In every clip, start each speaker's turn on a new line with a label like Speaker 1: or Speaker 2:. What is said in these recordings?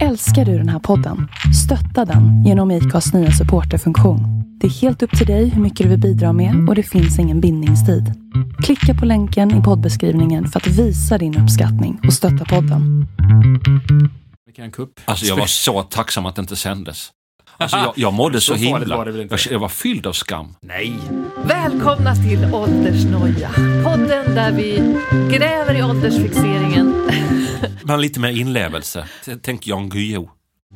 Speaker 1: Älskar du den här podden? Stötta den genom IKAs nya supporterfunktion. Det är helt upp till dig hur mycket du vill bidra med och det finns ingen bindningstid. Klicka på länken i poddbeskrivningen för att visa din uppskattning och stötta podden.
Speaker 2: Vilken kupp.
Speaker 3: Alltså jag var så tacksam att det inte sändes. Alltså jag, jag mådde så,
Speaker 2: Så
Speaker 3: himla.
Speaker 2: var det väl inte?
Speaker 3: Jag, jag var fylld av skam.
Speaker 2: Nej.
Speaker 4: Välkomna till Åldersnoja. Podden där vi gräver i åldersfixeringen.
Speaker 3: Men lite mer inlevelse. Tänk Jan Guillou.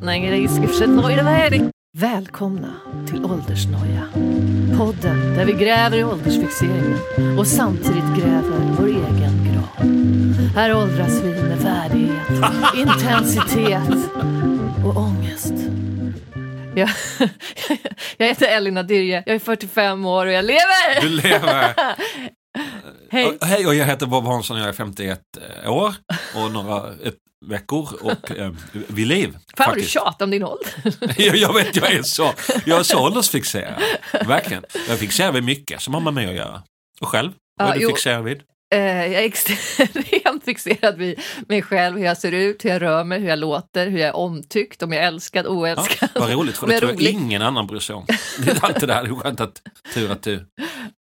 Speaker 4: Nej, det är skriftset nöjda. Välkomna till Åldersnoja. Podden där vi gräver i åldersfixeringen och samtidigt gräver vår egen grav. Här åldras vi med värdighet, intensitet och ångest. Jag, jag heter Elina Dirje, jag är 45 år och jag lever!
Speaker 3: Du lever!
Speaker 4: Hej!
Speaker 3: Och- Hej, och jag heter Bob Hansson, jag är 51 år och några ett, veckor och eh, vid liv.
Speaker 4: Fan vad du tjatar om din ålder.
Speaker 3: jag, jag vet, jag är så, jag är så åldersfixerad. Verkligen. Jag fixerar vid mycket som har med mig att göra. Och själv? Vad
Speaker 4: Ja,
Speaker 3: är du
Speaker 4: jo.
Speaker 3: fixerad vid?
Speaker 4: Eh, jag är extremt fixerad vid mig själv, hur jag ser ut, hur jag rör mig, hur jag låter, hur jag är omtyckt, om jag är älskad,
Speaker 3: Ja,
Speaker 4: oälskad.
Speaker 3: vad roligt, för det tror jag
Speaker 4: rolig.
Speaker 3: ingen annan bryr sig om. Det är alltid det här, det är skönt att, tur att du,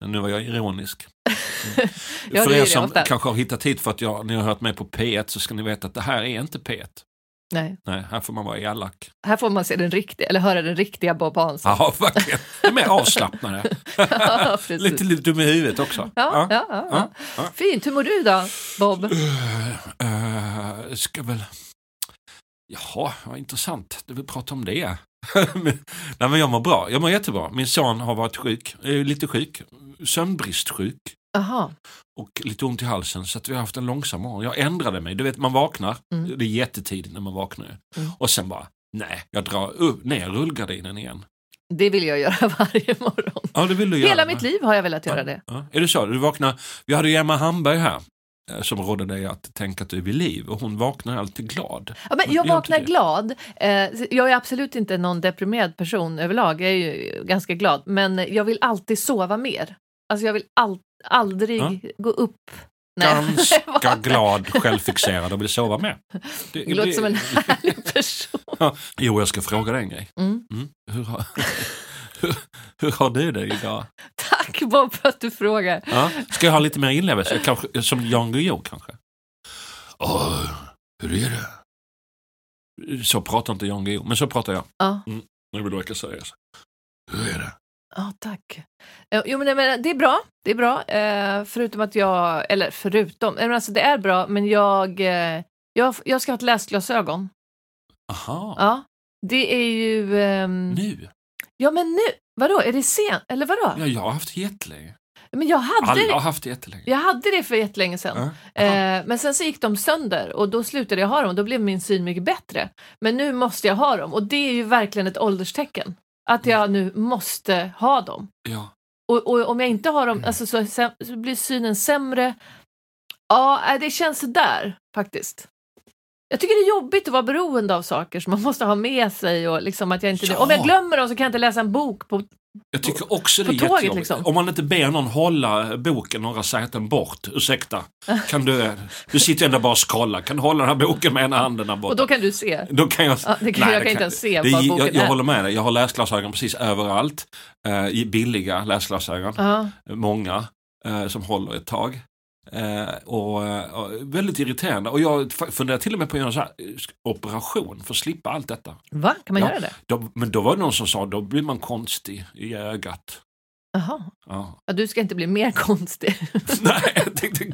Speaker 3: nu var jag ironisk.
Speaker 4: Ja,
Speaker 3: för er som kanske har hittat hit för att jag, ni har hört mig på P1 så ska ni veta att det här är inte P1.
Speaker 4: Nej,
Speaker 3: Nej, här får man vara elak.
Speaker 4: här får man se den riktiga, eller höra den riktiga Bob Hansson.
Speaker 3: Ja, verkligen. Det är mer avslappnade.
Speaker 4: Ja,
Speaker 3: lite, lite dum i huvudet också.
Speaker 4: Ja, ja, ja, ja.
Speaker 3: ja.
Speaker 4: Fint, hur mår du då, Bob?
Speaker 3: Uh, ska väl... Jaha, vad intressant. Du vill prata om det. Nej, men jag mår bra. Jag mår jättebra. Min son har varit sjuk, eh, lite sjuk, sömnbristsjuk
Speaker 4: Jaha,
Speaker 3: och lite ont i halsen så att vi har haft en långsam morgon. Jag ändrade mig. Du vet, man vaknar.
Speaker 4: Mm.
Speaker 3: Det är jättetidigt när man vaknar.
Speaker 4: Mm.
Speaker 3: Och sen bara, nej, jag drar upp, ner rullgardinen igen.
Speaker 4: det vill jag göra varje morgon.
Speaker 3: Ja, det vill du göra.
Speaker 4: Hela mitt liv har jag velat göra
Speaker 3: Ja,
Speaker 4: det.
Speaker 3: Ja. Är det så? Du vaknar, vi hade ju Emma Hamberg här eh, som rådde dig att tänka att du är vid liv och hon vaknar alltid glad.
Speaker 4: Ja, men jag vaknar glad. Eh, jag är absolut inte någon deprimerad person överlag. Jag är ju ganska glad. Men jag vill alltid sova mer. Alltså jag vill all, aldrig
Speaker 3: Ja.
Speaker 4: gå upp. Nej.
Speaker 3: Ganska glad, självfixerad och vill sova med. Det,
Speaker 4: Det låter som en härlig person.
Speaker 3: Ja. Jo, jag ska fråga dig en grej.
Speaker 4: Mm.
Speaker 3: Mm. Hur, har, hur, hur har du det idag?
Speaker 4: Tack Bob för att du frågar.
Speaker 3: Ja? Ska jag ha lite mer inlevelse? Kanske, som Jan Guillou kanske? Åh, hur är det? Så pratar inte Jan Guillou, men så pratar jag.
Speaker 4: Ja,
Speaker 3: Nu vill du verka seriös. Hur är det?
Speaker 4: ja tack. Eh, Jo, men, men det är bra. Det är bra. Eh, förutom att jag, eller förutom, men alltså det är bra, men jag, eh, jag, jag ska ha ett läsglasögon.
Speaker 3: Aha,
Speaker 4: Ja, det är ju... ehm,
Speaker 3: nu?
Speaker 4: Ja, men nu. Vadå, är det sent? Eller vadå?
Speaker 3: Ja, jag har haft det jättelänge.
Speaker 4: Men jag hade
Speaker 3: Alla har haft det jättelänge.
Speaker 4: Jag hade det för jättelänge sedan.
Speaker 3: Ja.
Speaker 4: Eh, men sen så gick de sönder och då slutade jag ha dem och då blev min syn mycket bättre. Men nu måste jag ha dem och det är ju verkligen ett ålderstecken. Att jag nu måste ha dem.
Speaker 3: Ja.
Speaker 4: Och, och om jag inte har dem alltså, så, så blir synen sämre. Ja, nej, det känns där faktiskt. Jag tycker det är jobbigt att vara beroende av saker som man måste ha med sig. Och liksom att jag inte,
Speaker 3: Ja.
Speaker 4: Om jag glömmer dem så kan jag inte läsa en bok på
Speaker 3: Jag tycker också det är
Speaker 4: tåget,
Speaker 3: jättejobbigt.
Speaker 4: liksom.
Speaker 3: Om man inte ber någon hålla boken några säten bort. Ursäkta, kan du, du sitter ändå bara och scrollar. Kan du hålla den här boken med ena handen där borta?
Speaker 4: Och då kan du se.
Speaker 3: Då kan jag,
Speaker 4: Ja, det kan- jag kan inte ens se
Speaker 3: det,
Speaker 4: vad
Speaker 3: jag,
Speaker 4: boken
Speaker 3: jag
Speaker 4: är.
Speaker 3: håller med dig, jag har läsglasögon precis överallt. Eh, billiga läsglasögon,
Speaker 4: Ja.
Speaker 3: många eh, som håller ett tag. Eh, och, eh, och väldigt irriterande. Och jag funderar till och med på att göra en här eh, operation för att slippa allt detta.
Speaker 4: Va? Kan man
Speaker 3: Ja.
Speaker 4: göra det?
Speaker 3: Då, men då var det någon som sa, då blir man konstig i ögat.
Speaker 4: Jaha.
Speaker 3: Ja.
Speaker 4: Ja, du ska inte bli mer konstig.
Speaker 3: Nej, jag tänkte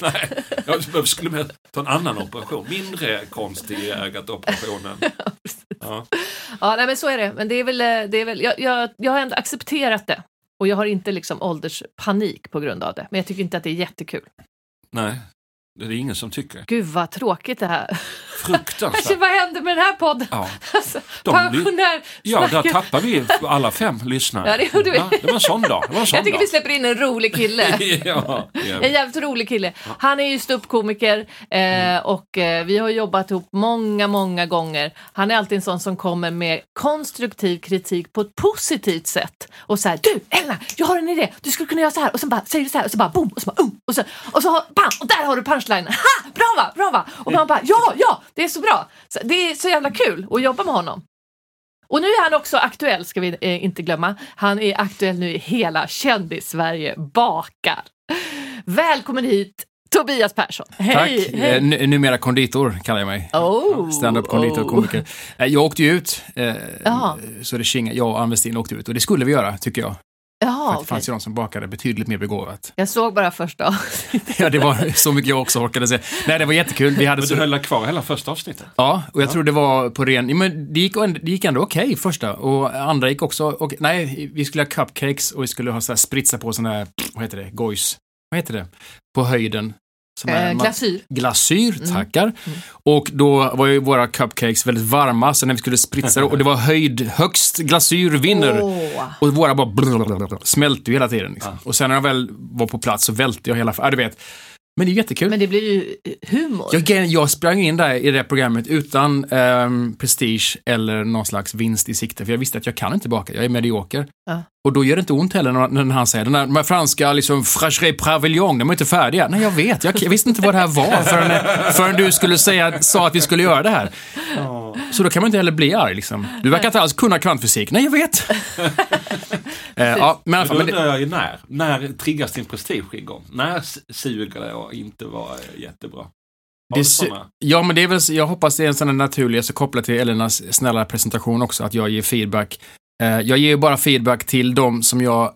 Speaker 3: Nej, jag skulle med ta en annan operation. Mindre konstig i ögat operationen. Ja.
Speaker 4: ja, nej, men så är det. Men det är väl, det är väl jag, jag, jag har ändå accepterat det. Och jag har inte liksom ålderspanik på grund av det. Men jag tycker inte att det är jättekul.
Speaker 3: Nej, det är ingen som tycker.
Speaker 4: Gud vad tråkigt det här. Alltså,
Speaker 3: Fruktansvärt.
Speaker 4: vad händer med den här podden?
Speaker 3: Ja,
Speaker 4: Alltså, pensionär
Speaker 3: ja där tappar vi alla fem lyssnare.
Speaker 4: Ja, det gjorde vi.
Speaker 3: Ja, det var en sån dag. Det var en sån
Speaker 4: Jag tycker
Speaker 3: dag.
Speaker 4: vi släpper in en rolig kille.
Speaker 3: ja,
Speaker 4: En jävligt rolig kille. Han är ju ståuppkomiker eh,
Speaker 3: Mm.
Speaker 4: och eh, vi har jobbat ihop många, många gånger. Han är alltid en sån som kommer med konstruktiv kritik på ett positivt sätt. Och så här, du Elna, jag har en idé, du skulle kunna göra så här. Och sen bara säger du så här och så bara boom och så bara um. Och så, och så har, bam, och där har du punchlinen. punchline. Ha! Bra va, bra va? Och man bara ja, ja, det är så bra. Så, det är så jävla kul att jobba med honom. Och nu är han också aktuell, ska vi eh, inte glömma. Han är aktuell nu i hela kändis-Sverige bakar. Välkommen hit, Tobias Persson.
Speaker 2: Tack.
Speaker 4: Hej!
Speaker 2: Eh,
Speaker 4: hej.
Speaker 2: n- numera konditor kallar jag mig.
Speaker 4: Oh,
Speaker 2: Stand-up konditor
Speaker 4: oh.
Speaker 2: komiker. Eh, Jag åkte ju ut. Eh, så det kinga, jag och Ann Westin åkte ut. Och det skulle vi göra, tycker jag. För
Speaker 4: Jaha,
Speaker 2: att det
Speaker 4: okej.
Speaker 2: fanns ju de som bakade betydligt mer begåvat.
Speaker 4: Jag såg bara första
Speaker 2: ja, det var så mycket jag också orkade säga. Nej, det var jättekul. Vi hade
Speaker 3: Men
Speaker 2: så...
Speaker 3: du höll kvar hela första avsnittet?
Speaker 2: Ja, och jag tror det var på ren... ja, Men det, gick, ändå- det gick ändå okej första. Och andra gick också... Och, nej, vi skulle ha cupcakes och vi skulle ha så här, spritsa på sån här... Vad heter det? Gojs. Vad heter det? På höjden. Här-
Speaker 4: eh, glasyr.
Speaker 2: glasyr, tackar. Och då var ju våra cupcakes väldigt varma, så när vi skulle spritsa det, och det var höjd, högst glasyr vinner.
Speaker 4: Åh.
Speaker 2: Och våra bara blablabla, smälte ju hela tiden. Liksom. Och sen när jag väl var på plats så välte jag hela... Ja, du vet. Men det är jättekul.
Speaker 4: Men det blir ju humor.
Speaker 2: Jag, jag sprang in där i det programmet utan ehm, prestige eller någon slags vinst i sikte, för jag visste att jag kan inte baka, jag är medioker.
Speaker 4: Ja.
Speaker 2: Och då gör det inte ont heller när, han säger, den där, de här franska liksom, fracherie pavillon, de är inte färdiga. Nej, jag vet, jag, visste inte vad det här var förrän, förrän du skulle säga, sa att vi skulle göra det här. Så då kan man inte heller bli arg liksom. Du verkar inte alls kunna kvantfysik. Nej, jag vet. eh, ja, men
Speaker 3: Men då undrar jag ju när. När triggas din prestige igång? När suger det att inte vara jättebra?
Speaker 2: Det? Ja, men det är väl, jag hoppas det är en sån naturlig, så kopplat till Elenas snälla presentation också, att jag ger feedback. Eh, jag ger ju bara feedback till de som jag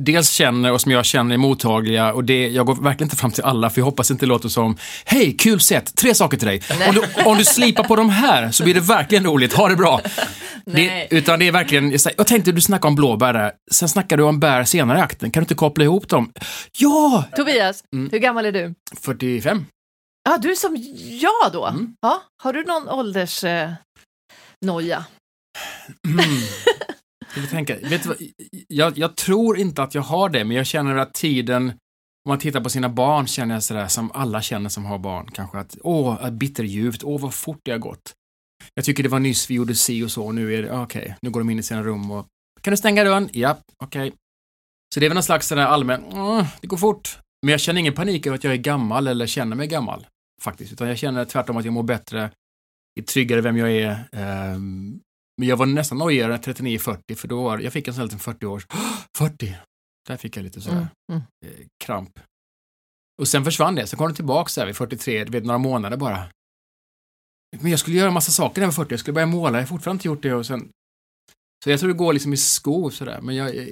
Speaker 2: dels känner och som jag känner är mottagliga och det, jag går verkligen inte fram till alla för jag hoppas inte det låter som Hej, kul sätt, tre saker till dig. Om du, om du slipar på de här så blir det verkligen roligt, ha det bra. Det, utan det är verkligen, jag tänkte du snackade om blåbär där, sen snackar du om bär senare i akten, kan du inte koppla ihop dem? Ja!
Speaker 4: Tobias,
Speaker 2: Mm.
Speaker 4: hur gammal är du?
Speaker 2: 45.
Speaker 4: Ja, du är som jag då.
Speaker 2: Mm.
Speaker 4: Ja, har du någon ålders... Eh, noja?
Speaker 2: Mm. Ska vi tänka, vet du vad, jag, jag tror inte att jag har det, men jag känner att tiden, om man tittar på sina barn, känner jag sådär som alla känner som har barn, kanske att åh, bitterljuvt, åh vad fort det har gått. Jag tycker det var nyss vi gjorde si och så, och nu är det, okej, nu går de in i sina rum och, kan du stänga dörren? Ja, okej. Så det är väl någon slags sådär allmän, "Åh, det går fort. Men jag känner ingen panik över att jag är gammal eller känner mig gammal, faktiskt, utan jag känner tvärtom att jag mår bättre, är tryggare vem jag är, eh, men jag var nästan nojigare 39-40 för då var jag fick en sån här liten 40 års 40! Där fick jag lite sådär
Speaker 4: Mm. Mm.
Speaker 2: eh, kramp. Och sen försvann det, sen kom det tillbaka så här vid 43, du vet några månader bara. Men jag skulle göra en massa saker när jag var 40, jag skulle börja måla, jag har fortfarande inte gjort det och sen... Så jag tror det går liksom i skov sådär, men jag är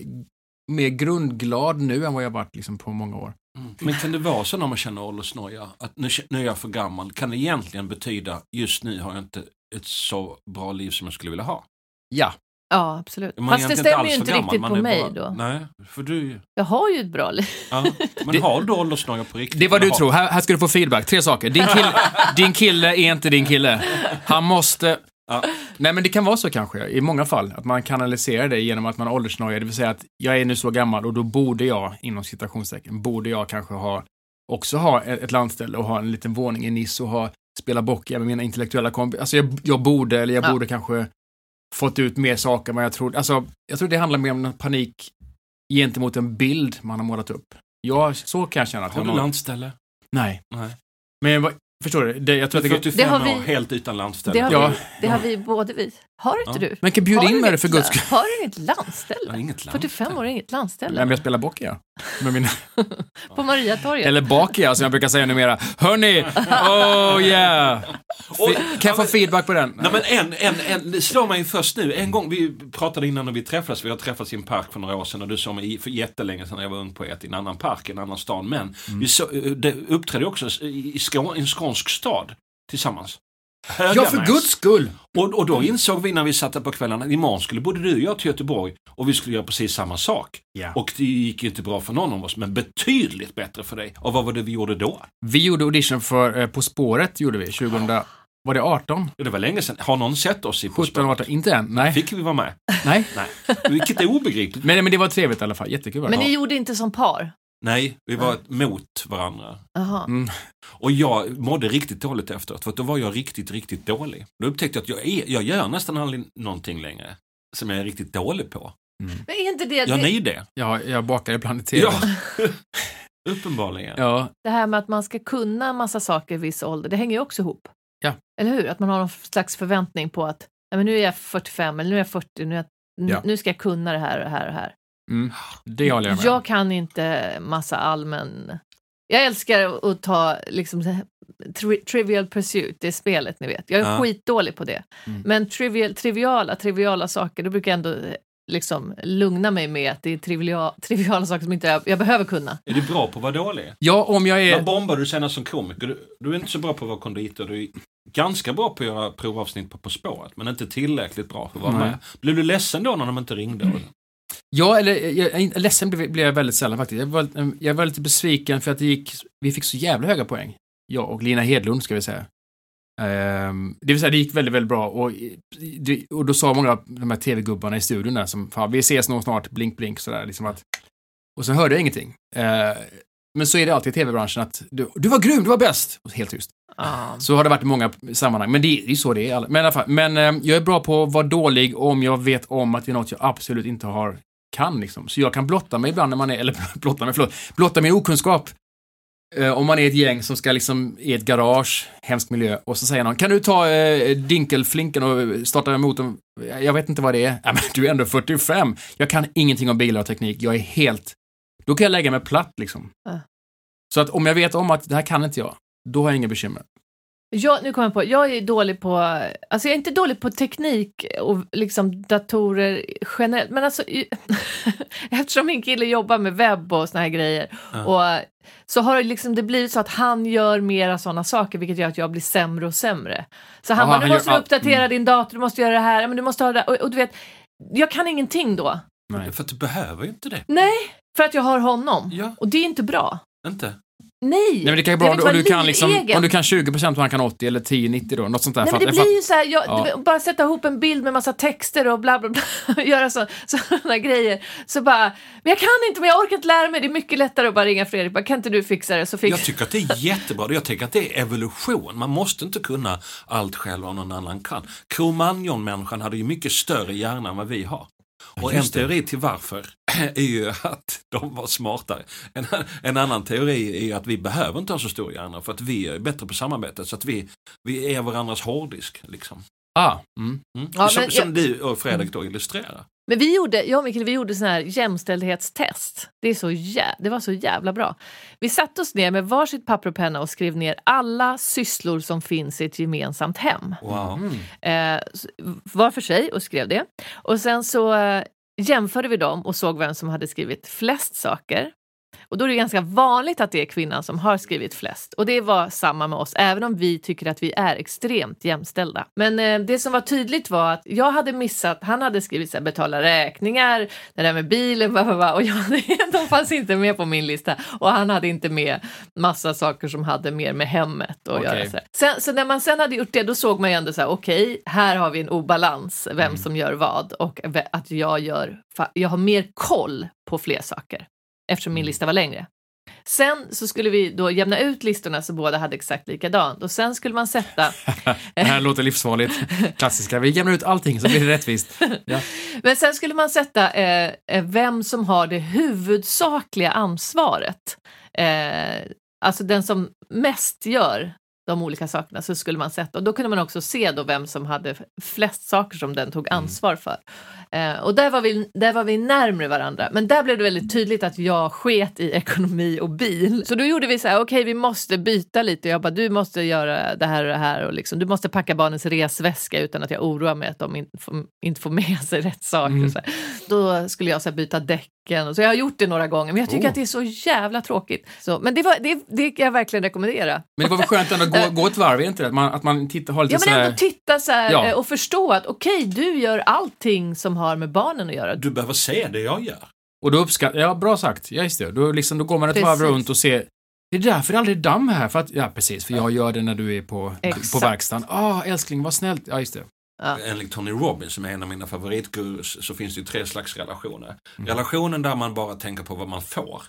Speaker 2: mer grundglad nu än vad jag varit liksom på många år.
Speaker 3: Mm. Men kan det vara så när man känner åldersnoja, att nu, nu är jag för gammal, kan det egentligen betyda just nu har jag inte ett så bra liv som jag skulle vilja ha?
Speaker 2: Ja,
Speaker 4: Ja, absolut.
Speaker 3: Man är
Speaker 4: Fast det stämmer ju
Speaker 3: alls
Speaker 4: inte
Speaker 3: gammal,
Speaker 4: riktigt på mig
Speaker 3: bara-
Speaker 4: då.
Speaker 3: Nej, för du...
Speaker 4: Jag har ju ett bra liv.
Speaker 3: Ja. Men har du åldersnoja på riktigt?
Speaker 2: det är vad du
Speaker 3: har-
Speaker 2: tror. Här, här ska du få feedback. Tre saker. Din kille, din kille är inte din kille. Han måste...
Speaker 3: Ja.
Speaker 2: Nej, men det kan vara så kanske, i många fall, att man kanaliserar det genom att man har åldersnoja, det vill säga att jag är nu så gammal och då borde jag, inom citationstecken, borde jag kanske ha, också ha ett, ett landställe och ha en liten våning i Nice och ha, spela boccia med mina intellektuella kompisar. Alltså jag, jag borde, eller jag
Speaker 4: Ja.
Speaker 2: borde kanske fått ut mer saker än vad jag trodde. Alltså, jag tror det handlar mer om en panik gentemot en bild man har målat upp. Ja, så kan jag känna att
Speaker 3: Har
Speaker 2: jag
Speaker 3: du landställe?
Speaker 2: Nej.
Speaker 3: Nej.
Speaker 2: Men förstår du? Det, jag tror att det,
Speaker 3: 45
Speaker 4: Det har vi-
Speaker 3: år, helt utan landställe.
Speaker 4: Det har,
Speaker 2: Ja.
Speaker 4: vi, det har vi både vi. Har inte
Speaker 3: Ja.
Speaker 4: du?
Speaker 2: men kan bjuda
Speaker 4: Har
Speaker 2: in mig för guds skull.
Speaker 4: Har du inget landställe?
Speaker 3: har inget land.
Speaker 4: 45 år är inget landställe.
Speaker 2: Nej, men jag spelar boccia. Med mina,
Speaker 4: På Mariatorget.
Speaker 2: eller bakia som jag brukar säga numera. Hörni! Oh yeah!
Speaker 3: Och-
Speaker 2: Kan jag få feedback på den?
Speaker 3: Nej men en, en, en, det slår mig först nu. En gång, vi pratade innan när vi träffades, vi har träffats i en park för några år sedan och du såg mig i- för jättelänge sedan när jag var ung poet i en annan park, i en annan stad. Men
Speaker 2: Mm.
Speaker 3: vi så, det uppträdde också i, i, Skå, skånsk stad tillsammans.
Speaker 2: Ja, för guds skull!
Speaker 3: Och, och då insåg vi när vi satt där på kvällarna att imorgon skulle både du och jag till Göteborg och vi skulle göra precis samma sak.
Speaker 2: Ja.
Speaker 3: Och det gick inte bra för någon av oss, men betydligt bättre för dig. Och vad var det vi gjorde då?
Speaker 2: Vi gjorde audition för eh, På spåret, gjorde vi, 2000, var det 18?
Speaker 3: Det var länge sedan. Har någon sett oss i På
Speaker 2: 17,
Speaker 3: spåret?
Speaker 2: 18, inte än, nej.
Speaker 3: Fick vi vara med?
Speaker 2: Nej.
Speaker 3: Nej. Vilket är obegripligt.
Speaker 2: Men, men det var trevligt i alla fall, jättekul.
Speaker 4: Men ni gjorde inte som par?
Speaker 3: Nej, vi var mot varandra.
Speaker 2: Mm.
Speaker 3: Och jag mådde riktigt dåligt efteråt, för att då var jag riktigt, riktigt dålig. Då upptäckte jag att jag, är, jag gör nästan aldrig någonting längre som jag är riktigt dålig på.
Speaker 4: Men är inte det...
Speaker 3: Gör
Speaker 4: det
Speaker 3: ni det?
Speaker 2: Ja, jag bakar ibland i tv.
Speaker 3: Ja. Uppenbarligen.
Speaker 2: Ja,
Speaker 4: Det här med att man ska kunna massa saker i viss ålder, det hänger ju också ihop.
Speaker 2: Ja.
Speaker 4: Eller hur? Att man har någon slags förväntning på att nej, men nu är jag 45 eller nu är jag 40, nu, är jag,
Speaker 2: Ja.
Speaker 4: nu ska jag kunna det här och det här och det här.
Speaker 2: Mm, det håller jag med.
Speaker 4: Jag kan inte massa allmän... Jag älskar att ta liksom, tri Trivial Pursuit, det spelet ni vet. Jag är
Speaker 3: Ja.
Speaker 4: skitdålig på det.
Speaker 2: Mm.
Speaker 4: Men trivial, triviala, triviala saker, då brukar jag ändå eh, liksom lugna mig med att det är triviala, triviala saker som inte jag, jag behöver kunna.
Speaker 3: Är du bra på att vara dålig?
Speaker 2: Ja, om jag är...
Speaker 3: bombar du senast som komiker? Du, du är inte så bra på att vara konditor. Du är ganska bra på att göra provavsnitt på På spåret, men inte tillräckligt bra för att vara
Speaker 2: Nej.
Speaker 3: med. Blev du ledsen då när de inte ringde?
Speaker 2: Ja, eller jag, ledsen blev, blev jag väldigt sällan faktiskt. Jag var, jag var lite besviken för att det gick, vi fick så jävla höga poäng. Jag och Lina Hedlund ska vi säga. Ehm, det vill säga det gick väldigt, väldigt bra och, och då sa många av de här tv-gubbarna i studion där som, fan vi ses nog snart, blink blink sådär liksom att. Och så hörde jag ingenting. Ehm, men så är det alltid i tv-branschen att du, du var grym, du var bäst! Och helt tyst.
Speaker 4: Ja.
Speaker 2: Så har det varit i många sammanhang, men det, det är så det är. Men i alla fall, men eh, jag är bra på att vara dålig om jag vet om att det är något jag absolut inte har, kan liksom. Så jag kan blotta mig ibland när man är, eller blotta mig, förlåt, blotta min okunskap. Eh, om man är ett gäng som ska liksom i ett garage, hemsk miljö, och så säger någon, kan du ta eh, dinkelflinken och starta motorn? Jag vet inte vad det är. Ja, men du är ändå 45. Jag kan ingenting om bilar och teknik. Jag är helt, då kan jag lägga mig platt liksom.
Speaker 4: Ja.
Speaker 2: Så att om jag vet om att det här kan inte jag, då har jag inga bekymmer.
Speaker 4: Jag, nu kommer jag på, jag är dålig på, alltså jag är inte dålig på teknik och liksom datorer generellt, men alltså eftersom min kille jobbar med webb och såna här grejer och så har det liksom det blivit så att han gör mera sådana saker vilket gör att jag blir sämre och sämre. Så han bara,
Speaker 2: han
Speaker 4: nu måste
Speaker 2: gör
Speaker 4: du uppdatera
Speaker 2: Mm.
Speaker 4: din dator, du måste göra det här, men du måste ha det. Och, och du vet, jag kan ingenting då.
Speaker 2: Nej.
Speaker 3: För att du behöver ju inte det.
Speaker 4: Nej, för att jag har honom.
Speaker 3: Ja,
Speaker 4: Och det är inte bra.
Speaker 3: inte.
Speaker 4: Nej!
Speaker 2: Nej men det kan ju vara
Speaker 4: vill
Speaker 2: om du kan liksom, om du kan 20% och han kan 80 eller 10-90 då, något sånt där.
Speaker 4: Nej, men det blir ju så här, jag,
Speaker 2: Ja.
Speaker 4: bara sätta ihop en bild med massa texter och bla bla bla, göra så, sådana grejer. Så bara, men jag kan inte, men jag orkar inte lära mig. Det är mycket lättare att bara ringa Fredrik, bara, kan inte du fixa det? Så
Speaker 3: Jag
Speaker 4: fix...
Speaker 3: tycker att det är jättebra. Jag tycker att det är evolution. Man måste inte kunna allt själv vad någon annan kan. Cro-Magnon-människan hade ju mycket större hjärna än vad vi har. Och en teori till varför är ju att de var smartare. En, en annan teori är ju att vi behöver inte ha så stor hjärna för att vi är bättre på samarbete. Så att vi, vi är varandras hårddisk. Liksom.
Speaker 2: Ah, mm.
Speaker 3: Mm.
Speaker 4: Ja,
Speaker 3: som
Speaker 4: men
Speaker 3: som
Speaker 4: jag-
Speaker 3: du och Fredrik då illustrerar.
Speaker 4: Men vi gjorde, jag och Mikael, vi gjorde sån här jämställdhetstest. Det, är så jä... det var så jävla bra. Vi satte oss ner med varsitt papper och penna och skrev ner alla sysslor som finns i ett gemensamt hem.
Speaker 3: Wow.
Speaker 4: eh, s- var för sig och skrev det. Och sen så eh, jämförde vi dem och såg vem som hade skrivit flest saker. Och då är det ganska vanligt att det är kvinnan som har skrivit flest. Och det var samma med oss, även om vi tycker att vi är extremt jämställda. Men eh, det som var tydligt var att jag hade missat, han hade skrivit så här, betala räkningar, det där med bilen, bla, bla, bla, och jag, de fanns inte med på min lista. Och han hade inte med massa saker som hade mer med hemmet att
Speaker 2: Okej.
Speaker 4: göra. Så, sen, så när man sen hade gjort det, då såg man ju ändå så här, okej, här har vi en obalans, vem
Speaker 2: Mm.
Speaker 4: som gör vad och att jag gör, jag har mer koll på fler saker eftersom
Speaker 2: Mm.
Speaker 4: min lista var längre. Sen så skulle vi då jämna ut listorna så båda hade exakt likadant och sen skulle man sätta
Speaker 2: Det här låter livsfarligt. Klassiska. Vi jämnar ut allting så blir det rättvist. Ja.
Speaker 4: Men sen skulle man sätta eh, eh, vem som har det huvudsakliga ansvaret. Eh, alltså den som mest gör de olika sakerna så skulle man sätta. Och då kunde man också se då vem som hade flest saker som den tog ansvar för. Eh, och där var, vi, där var vi närmre varandra. Men där blev det väldigt tydligt att jag sket i ekonomi och bil. Så då gjorde vi så här, okej vi måste byta lite. Jag bara, du måste göra det här och det här. Och liksom, du måste packa barnens resväska utan att jag oroar mig att de inte får, inte får med sig rätt saker.
Speaker 2: Mm.
Speaker 4: Så här. Då skulle jag så här, byta däcken. Så jag har gjort det några gånger men jag tycker
Speaker 2: Oh.
Speaker 4: att det är så jävla tråkigt. Så, men det, var, det, det kan jag verkligen rekommendera.
Speaker 2: Men det var väl skönt ändå att gå, gå ett varv, inte det? Att man, att man tittar, har lite
Speaker 4: Ja men
Speaker 2: här...
Speaker 4: ändå titta så här
Speaker 2: Ja.
Speaker 4: eh, och förstå att okej, du gör allting som har med barnen att göra.
Speaker 3: Du behöver se det jag gör.
Speaker 2: Och då uppskattar... Ja, bra sagt. Ja, just det. Då, liksom, då går man ett varv
Speaker 4: Precis.
Speaker 2: runt och ser... Det är därför det aldrig är damm här. För att, ja, precis. För jag gör det när du är på, på verkstaden. Ah, älskling, vad snällt. Ja, just det.
Speaker 4: Ja.
Speaker 3: Enligt Tony Robbins, som är en av mina favoritgurus, så finns det ju tre slags relationer.
Speaker 2: Mm.
Speaker 3: Relationen där man bara tänker på vad man får.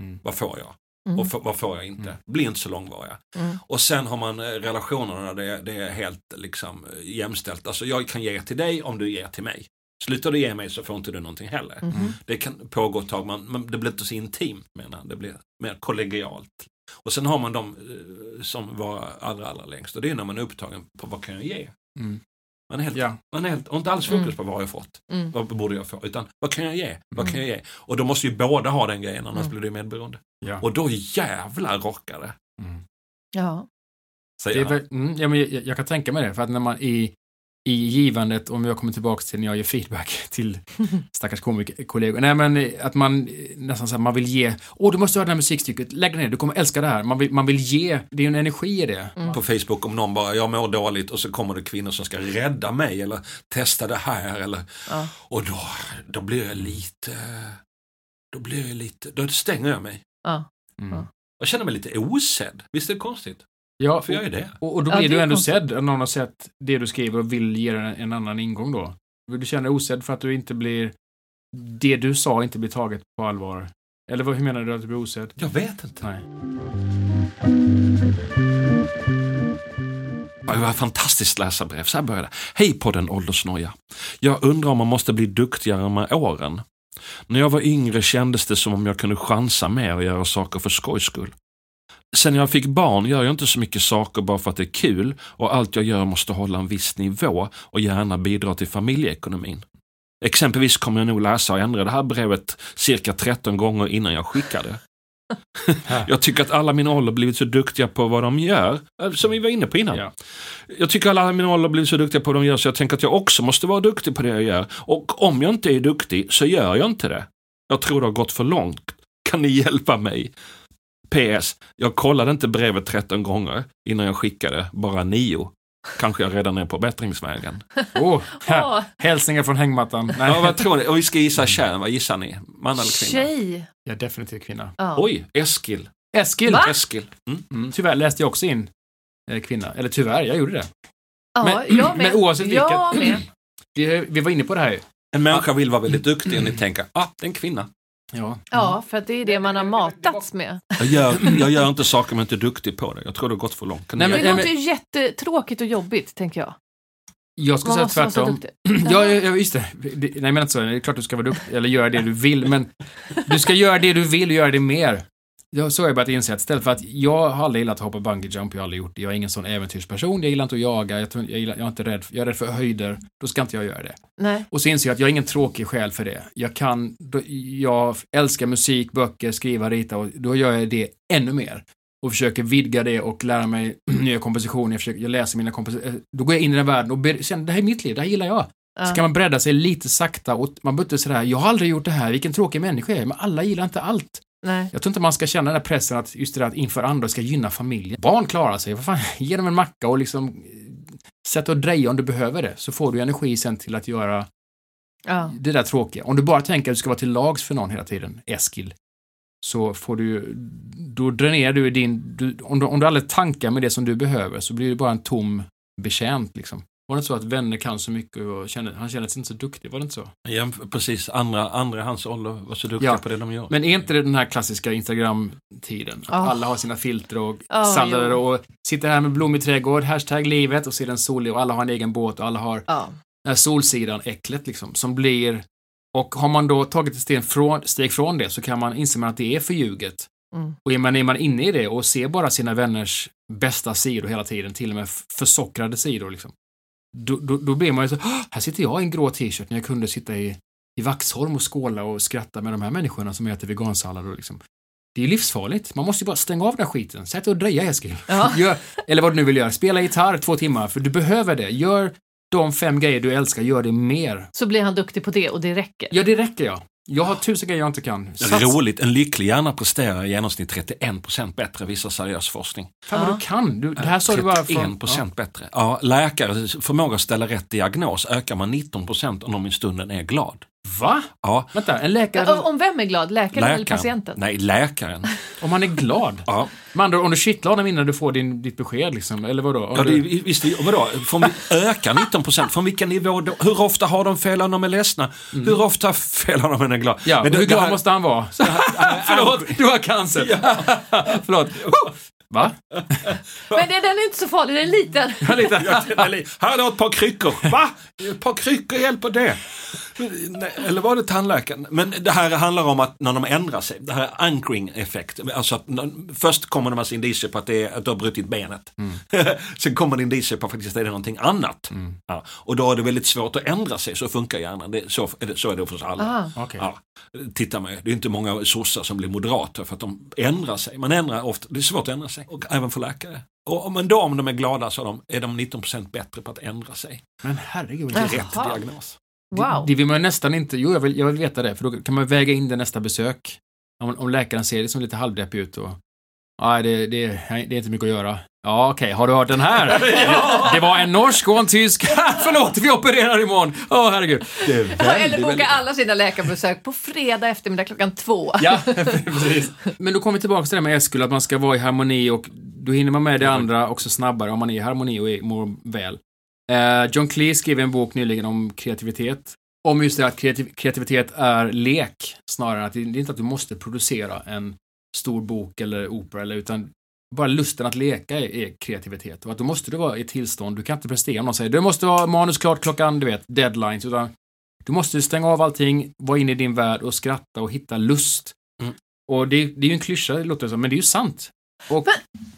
Speaker 2: Mm.
Speaker 3: Vad får jag?
Speaker 4: Mm.
Speaker 3: Och vad får jag inte?
Speaker 2: Mm.
Speaker 3: Blir inte så långvariga.
Speaker 4: Mm.
Speaker 3: Och sen har man eh, relationerna där det, det är helt liksom eh, jämställt. Alltså jag kan ge till dig om du ger till mig. Slutar du ge mig så får inte du någonting heller.
Speaker 4: Mhm.
Speaker 3: Det kan pågå ett tag, men, men det blir inte så intimt menar jag. Det blir mer kollegialt. Och sen har man de eh, som var allra, allra längst och det är när man är upptagen på vad kan jag ge? Man är helt,
Speaker 2: Ja.
Speaker 3: man är helt och inte alls fokus
Speaker 4: Mm.
Speaker 3: på vad har jag fått,
Speaker 4: Mm.
Speaker 3: vad borde jag få, utan vad kan jag ge? Vad
Speaker 2: Mm.
Speaker 3: kan jag ge? Och då måste ju båda ha den grejen, annars
Speaker 4: Mm.
Speaker 3: blir det medberoende.
Speaker 2: Ja.
Speaker 3: Och då jävlar rockar det.
Speaker 2: Mm.
Speaker 4: Ja.
Speaker 2: Väl, mm, ja, men jag, jag kan tänka mig det, för att när man i, i givandet, om jag kommer tillbaka till när jag ger feedback till stackars komikerkollegor, nej men eh, att man eh, nästan så här, man vill ge, åh du måste höra det här musikstycket, lägg det ner, du kommer älska det här. Man vill, man vill ge, det är ju en energi i det.
Speaker 4: Mm.
Speaker 3: på Facebook om någon bara, jag mår dåligt och så kommer det kvinnor som ska rädda mig eller testa det här eller
Speaker 4: Ja.
Speaker 3: och då, då blir jag lite, då blir jag lite, då stänger jag mig.
Speaker 4: Ja.
Speaker 2: Mm.
Speaker 4: Ja.
Speaker 3: Jag känner mig lite osedd, visst är det konstigt?
Speaker 2: Ja,
Speaker 3: gör jag det?
Speaker 2: och, och då
Speaker 4: Ja,
Speaker 2: blir
Speaker 4: det
Speaker 2: du
Speaker 4: är
Speaker 2: ändå
Speaker 4: konstigt.
Speaker 2: sedd, någon har sett det du skriver och vill ge en, en annan ingång då. Du känner dig osedd för att du inte blir, det du sa inte blir taget på allvar. Eller vad, hur menar du att du blir osedd?
Speaker 3: Jag vet inte.
Speaker 2: Nej.
Speaker 3: Ja, Det var fantastiskt läsarbrev. Så här började det. Hej podden Åldersnoja. Jag undrar om man måste bli duktigare med åren. När jag var yngre kändes det som om jag kunde chansa mer och göra saker för skojs skull. Sen jag fick barn gör jag inte så mycket saker bara för att det är kul och allt jag gör måste hålla en viss nivå och gärna bidra till familjeekonomin. Exempelvis kommer jag nog läsa och ändra det här brevet cirka 13 gånger innan jag skickar det. Jag tycker att alla min ålder blivit så duktiga på vad de gör, eh, som vi var inne på innan.
Speaker 2: Ja.
Speaker 3: Jag tycker alla min ålder blivit så duktiga på vad de gör så jag tänker att jag också måste vara duktig på det jag gör. Och om jag inte är duktig så gör jag inte det. Jag tror det har gått för långt. Kan ni hjälpa mig? PS. Jag kollade inte brevet 13 gånger innan jag skickade, bara 9. Kanske jag redan är på bättringsvägen.
Speaker 2: Åh, hälsningar från hängmattan. Nej,
Speaker 3: Ja, vad tror ni? Och vi ska gissa kön, vad gissar ni? Man eller kvinna?
Speaker 4: tjej.
Speaker 2: jag är definitivt kvinna.
Speaker 4: Ja.
Speaker 3: Oj, Eskil.
Speaker 2: Eskil!
Speaker 4: Va?
Speaker 3: Eskil. Mm.
Speaker 2: Mm, tyvärr läste jag också in eh, kvinna. Eller tyvärr, jag gjorde det.
Speaker 4: Ja,
Speaker 2: Men-
Speaker 4: jag med.
Speaker 2: men oavsett vilket-
Speaker 4: Jag med.
Speaker 2: Vi, vi var inne på det här ju.
Speaker 3: En människa vill vara väldigt duktig och ni tänker, ah, det är en kvinna.
Speaker 2: Ja.
Speaker 4: Ja, för att det är det man har matats med.
Speaker 3: Jag gör, jag gör inte saker om jag inte är duktig på det. Jag tror det har gått för långt.
Speaker 2: Nej,
Speaker 4: Det
Speaker 2: men-
Speaker 4: låter ju jättetråkigt och jobbigt, tänker jag.
Speaker 2: Jag skulle
Speaker 4: Man
Speaker 2: säga tvärtom. Ja, ja, just det. det. Nej, menar inte så. Det är klart du ska vara duktig, eller göra det du vill, men du ska göra det du vill och göra det mer. Ja, så har jag börjat inse att istället för att jag har aldrig gillat att hoppa bungee jump, jag har aldrig gjort det. Jag är ingen sån äventyrsperson, jag gillar inte att jaga, jag, jag, gillar, jag är inte rädd, jag är rädd för höjder, då ska inte jag göra det.
Speaker 4: Nej.
Speaker 2: Och så inser jag att jag är ingen tråkig själ för det. Jag kan, då, jag älskar musik, böcker, skriva, rita och då gör jag det ännu mer. Och försöker vidga det och lära mig nya kompositioner, jag, försöker, jag läser mina kompositioner. Då går jag in i den världen och ber, känner, det här är mitt liv, det här gillar jag. Så
Speaker 4: Ja.
Speaker 2: kan man bredda sig lite sakta och man behöver inte sådär, jag har aldrig gjort det här, vilken tråkig människa jag är, men alla gillar inte allt.
Speaker 4: Nej.
Speaker 2: Jag tror inte man ska känna den här pressen att just det där att inför andra ska gynna familjen. Barn klarar sig, vad fan, ge dem en macka och liksom eh, sätt och dreja om du behöver det, så får du energi sen till att göra
Speaker 4: Ja.
Speaker 2: det där tråkiga. Om du bara tänker att du ska vara till lags för någon hela tiden, Eskil, så får du, då dränerar du din, du, om, du, om du aldrig tankar med det som du behöver så blir det bara en tom betjänt liksom. Var det inte så att vänner kan så mycket och känner, han känner sig inte så duktig, var det inte så?
Speaker 3: Ja, precis, andra, andra hans ålder var så duktiga
Speaker 2: Ja.
Speaker 3: på det de gör.
Speaker 2: Men är inte det den här klassiska Instagram-tiden? Att
Speaker 4: Ja.
Speaker 2: alla har sina filter och
Speaker 4: Ja,
Speaker 2: sallader
Speaker 4: jo.
Speaker 2: och sitter här med blommig trädgård, hashtag livet och så är den solig och alla har en egen båt och alla har
Speaker 4: Ja.
Speaker 2: den här solsidan, äcklet liksom, som blir... Och har man då tagit ett steg från, steg från det så kan man inse man att det är förljuget.
Speaker 4: Mm.
Speaker 2: Och är man, är man inne i det och ser bara sina vänners bästa sidor hela tiden, till och med försockrade sidor, liksom, då, då, då blir man ju så "Åh, här sitter jag i en grå t-shirt när jag kunde sitta i, i Vaxholm och skåla och skratta med de här människorna som äter vegansallad och liksom. Det är ju livsfarligt. Man måste ju bara stänga av den här skiten. Sätt dig och dreja, Eskil.
Speaker 4: Ja.
Speaker 2: Gör, eller vad du nu vill göra. Spela gitarr två timmar, för du behöver det. Gör de fem grejer du älskar, gör det mer.
Speaker 4: Så blir han duktig på det och det räcker.
Speaker 2: Ja, det räcker ja. Jag har tusen grejer jag inte kan.
Speaker 3: Det är roligt, en lycklig hjärna presterar i genomsnitt 31% bättre visar seriös forskning.
Speaker 2: Fan vad
Speaker 4: Ja.
Speaker 2: du kan. Du, det här sa du bara
Speaker 3: 31%
Speaker 2: från...
Speaker 3: bättre. Ja, läkares förmåga att ställa rätt diagnos ökar med 19% om de i stunden är glad.
Speaker 2: Va?
Speaker 3: Ja,
Speaker 2: Vänta, en läkare,
Speaker 4: Ja, Om vem är glad? Läkaren eller
Speaker 3: läkaren.
Speaker 4: patienten?
Speaker 3: Nej, läkaren.
Speaker 2: om han är glad.
Speaker 3: Ja,
Speaker 2: Med andra om du kittlar honom innan du får din, ditt besked liksom, eller vadå? Om
Speaker 3: ja det,
Speaker 2: du,
Speaker 3: visst, vadå? Från, vi- ökar 19%? Från vilken nivå då? Hur ofta har de fel när de är ledsna? Hur ofta fel har de när de är glada?
Speaker 2: ja,
Speaker 3: Men det-
Speaker 2: hur glad
Speaker 3: här-
Speaker 2: måste han vara? Förlåt, du har cancer. Förlåt. Va?
Speaker 4: Men det, den är inte så farlig, den är liten.
Speaker 2: Ja,
Speaker 3: li- Här har ett par kryckor. Va? Ett par kryckor hjälper det? Eller var det tandläkaren? Men det här handlar om att när de ändrar sig, det här är anchoring effekt. Alltså att när- först kommer det en massa indicier på att, det är, att du har brutit benet. Sen kommer det indicier på att faktiskt är det någonting annat. Ja, och då är det väldigt svårt att ändra sig, så funkar hjärnan. Det, så, är det, så är det för oss alla.
Speaker 4: Ah.
Speaker 2: Okej.
Speaker 3: Ja, titta mig, det är inte många sossar som blir moderater för att de ändrar sig. Man ändrar ofta, det är svårt att ändra sig. Och även för läkare. Och, men då om de är glada så är de, är de 19% bättre på att ändra sig.
Speaker 2: Men herregud.
Speaker 3: Det är rätt diagnos.
Speaker 4: Wow.
Speaker 2: det vill man nästan inte, jo jag vill, jag vill veta det, för då kan man väga in det nästa besök. Om, om läkaren ser det som lite halvdeppig ut och Nej, det, det, det är inte mycket att göra. Ja, okej, har du hört den här? Det var en norsk och en tysk. Förlåt, vi opererar imorgon. Åh, herregud.
Speaker 3: Det är
Speaker 4: Ja, Eller
Speaker 3: väldigt,
Speaker 4: boka
Speaker 3: väldigt-
Speaker 4: alla sina läkarbesök på fredag eftermiddag klockan två.
Speaker 2: Ja, precis. Men då kommer vi tillbaka till det med Eskil, att man ska vara i harmoni och då hinner man med det andra också snabbare om man är i harmoni och är, mår väl. Eh, John Cleese skrev en bok nyligen om kreativitet. Om just det att kreativ kreativitet är lek, snarare än att det, är inte att du måste producera en stor bok eller opera, eller, utan bara lusten att leka är, är kreativitet. Och att då måste du vara i tillstånd, du kan inte prestera om någon säger du måste vara manus klart klockan, du vet, deadlines, utan du måste stänga av allting, vara inne i din värld och skratta och hitta lust.
Speaker 3: Mm.
Speaker 2: Och det, det är ju en klyscha, det låter som, men det är ju sant. Och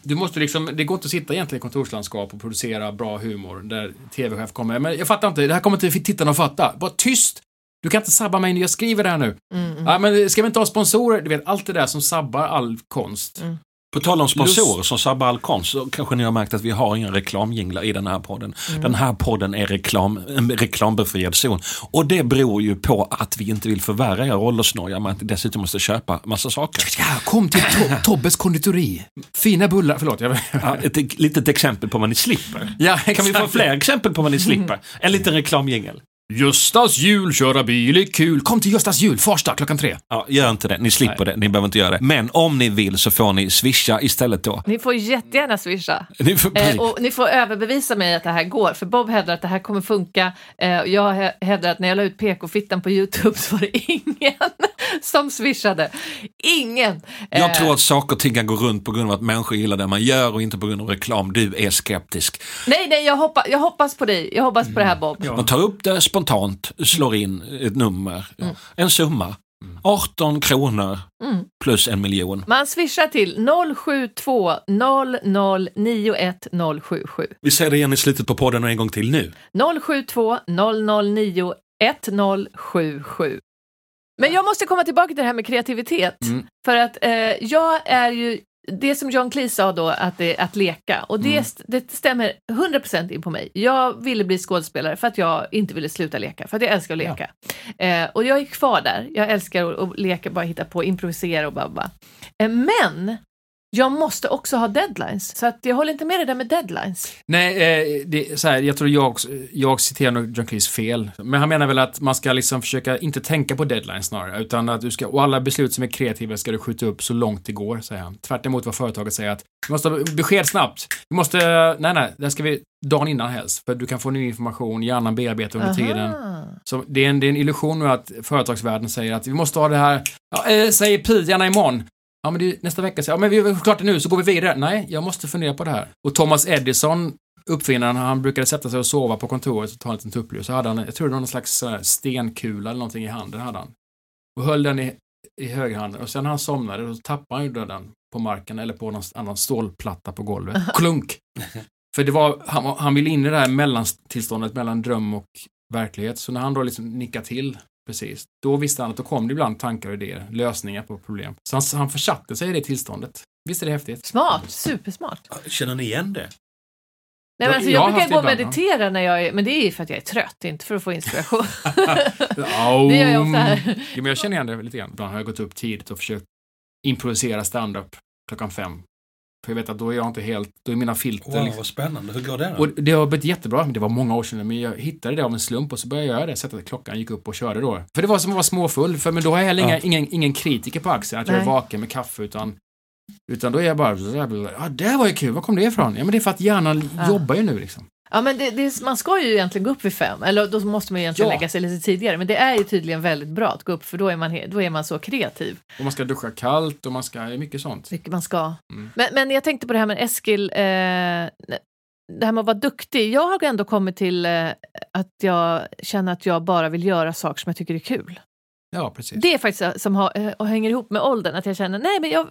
Speaker 2: du måste liksom, det går inte att sitta egentligen i kontorslandskap och producera bra humor där tv-chef kommer, men jag fattar inte, det här kommer inte tittarna att fatta. Bara tyst! Du kan inte sabba mig när jag skriver det här nu.
Speaker 4: Mm,
Speaker 2: Ja, men ska vi inte ha sponsorer? Du vet, allt det där som sabbar all konst.
Speaker 4: Mm.
Speaker 3: På tal om sponsorer som sabbar all konst så kanske ni har märkt att vi har inga reklamjinglar i den här podden.
Speaker 4: Mm.
Speaker 3: Den här podden är reklam, en reklambefriad zon. Och det beror ju på att vi inte vill förvärra er åldersnoja med att ni dessutom måste köpa massa saker.
Speaker 2: Ja, kom till to Tobbes konditori. Fina bullar, förlåt. Jag...
Speaker 3: Ja, ett litet exempel på vad ni slipper.
Speaker 2: Ja,
Speaker 3: Kan vi få fler exempel på vad ni slipper? En liten reklamjingel.
Speaker 2: Göstas jul, köra bil är kul. Kom till Göstas jul, Farsta, klockan tre.
Speaker 3: Ja, gör inte det. Ni slipper det. Ni behöver inte göra det. Men om ni vill så får ni swisha istället då.
Speaker 4: Ni får jättegärna swisha.
Speaker 3: Ni får,
Speaker 4: Eh, och ni får överbevisa mig att det här går, för Bob hävdar att det här kommer funka. Eh, och jag hä- hävdar att när jag la ut PK-fittan på Youtube så var det ingen som swishade. Ingen!
Speaker 3: jag
Speaker 4: Eh,
Speaker 3: tror att saker och ting kan gå runt på grund av att människor gillar det man gör och inte på grund av reklam. Du är skeptisk.
Speaker 4: Nej, nej, jag, hoppa, jag hoppas på dig. Jag hoppas på det här Bob.
Speaker 3: Man tar upp det spontant, slår in ett nummer, en summa. 18 kronor
Speaker 4: Mm.
Speaker 3: plus en miljon.
Speaker 4: Man swishar till 072 00 91 077.
Speaker 3: Vi säger det igen i slutet på podden och en gång till nu.
Speaker 4: 072 009 1077. Men jag måste komma tillbaka till det här med kreativitet.
Speaker 2: Mm.
Speaker 4: För att eh, jag är ju, det som John Cleese sa då, att, det, att leka. Och det,
Speaker 2: Mm.
Speaker 4: det stämmer 100% in på mig. Jag ville bli skådespelare för att jag inte ville sluta leka. För att jag älskar att leka. Eh, och jag är kvar där. Jag älskar att, att leka, bara hitta på, improvisera och bara, bara. Eh, men jag måste också ha deadlines. Så att jag håller inte med det där med deadlines.
Speaker 2: Nej, eh, det, så här, jag tror jag, jag citerar nog John Cleese fel. Men han menar väl att man ska liksom försöka inte tänka på deadlines snarare, utan att du ska, och alla beslut som är kreativa ska du skjuta upp så långt det går, säger han. Tvärt emot vad företaget säger att vi måste ha besked snabbt. Vi måste, nej nej, det ska vi dagen innan helst, för du kan få ny information, hjärnan bearbetar under tiden.
Speaker 4: Aha.
Speaker 2: Så det är, en, det är en illusion nu att företagsvärlden säger att vi måste ha det här, ja, eh, säg gärna imorgon. Ja, men det är nästa vecka, så, ja men vi har klart det nu, så går vi vidare. Nej, jag måste fundera på det här. Och Thomas Edison, uppfinnaren, han brukade sätta sig och sova på kontoret och ta en liten tupplur. Så hade han, jag tror det var någon slags här stenkula eller någonting i handen hade han. Och höll den i, i högerhanden. Och sen när han somnade, då tappade han ju den på marken eller på någon annan stålplatta på golvet. Klunk! För det var, han, han ville in i det här mellantillståndet mellan dröm och verklighet. Så när han då liksom nickade till precis, då visste han att då kom det ibland tankar och idéer, lösningar på problem. Så han, han försatte sig i det tillståndet. Visst är det häftigt?
Speaker 4: Smart, supersmart.
Speaker 3: Känner ni igen det?
Speaker 4: Nej, men alltså,
Speaker 2: Jag
Speaker 4: jag
Speaker 2: har
Speaker 4: brukar gå och meditera när jag är, men det är ju för att jag är trött, inte för att få inspiration.
Speaker 2: Oh.
Speaker 4: Det gör jag ofta här.
Speaker 2: Ja, men jag känner igen det lite grann. Ibland har jag gått upp tidigt och försökt improvisera stand-up klockan fem. För jag vet att då är jag inte helt, då är mina filter liksom,
Speaker 3: vad spännande. Hur går det
Speaker 2: Och det har blivit jättebra, men det var många år sedan, men jag hittade det av en slump och så började jag göra det, sätta klockan, gick upp och körde då. För det var som att vara småfull, för men då har jag heller
Speaker 3: Ja.
Speaker 2: ingen, ingen kritiker på axeln, att jag är
Speaker 4: Nej.
Speaker 2: vaken med kaffe, utan utan då är jag bara, ja det var ju kul, var kom det ifrån? Ja men det är för att hjärnan
Speaker 4: Ja.
Speaker 2: jobbar ju nu liksom.
Speaker 4: Ja, men det, det, man ska ju egentligen gå upp vid fem, eller då måste man ju egentligen
Speaker 2: Ja.
Speaker 4: lägga sig lite tidigare. Men det är ju tydligen väldigt bra att gå upp, för då är man, då är man så kreativ.
Speaker 2: Och man ska duscha kallt och man ska, mycket sånt.
Speaker 4: Mycket man ska.
Speaker 2: Mm.
Speaker 4: Men, men jag tänkte på det här med Eskil, eh, det här med att vara duktig. Jag har ändå kommit till eh, att jag känner att jag bara vill göra saker som jag tycker är kul.
Speaker 2: Ja, precis.
Speaker 4: Det är faktiskt så- som har, eh, hänger ihop med åldern, att jag känner nej men jag,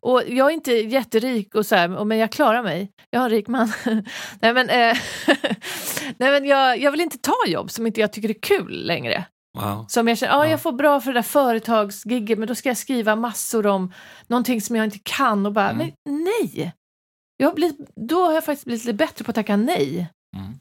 Speaker 4: och jag är inte jätterik och så här, men jag klarar mig. Jag har en rik man. nej men, eh, nej, men jag, jag vill inte ta jobb som inte jag tycker är kul längre.
Speaker 3: Wow.
Speaker 4: Som jag känner, ja,
Speaker 3: Ja.
Speaker 4: jag får bra för det där företagsgigget men då ska jag skriva massor om någonting som jag inte kan och bara,
Speaker 2: Mm.
Speaker 4: men nej! Jag har blivit, då har jag faktiskt blivit lite bättre på att tacka nej.
Speaker 2: Mm.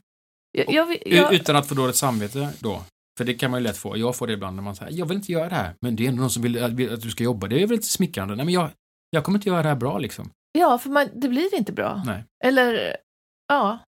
Speaker 4: Jag, jag, jag,
Speaker 2: Utan att få dåligt samvete då. För det kan man ju lätt få. Jag får det ibland när man säger jag vill inte göra det här. Men det är ändå någon som vill att, vill att du ska jobba. Det är väl inte smickrande. Nej, men jag, jag kommer inte göra det här bra liksom.
Speaker 4: ja, för man, det blir inte bra.
Speaker 2: Nej.
Speaker 4: Eller, ja.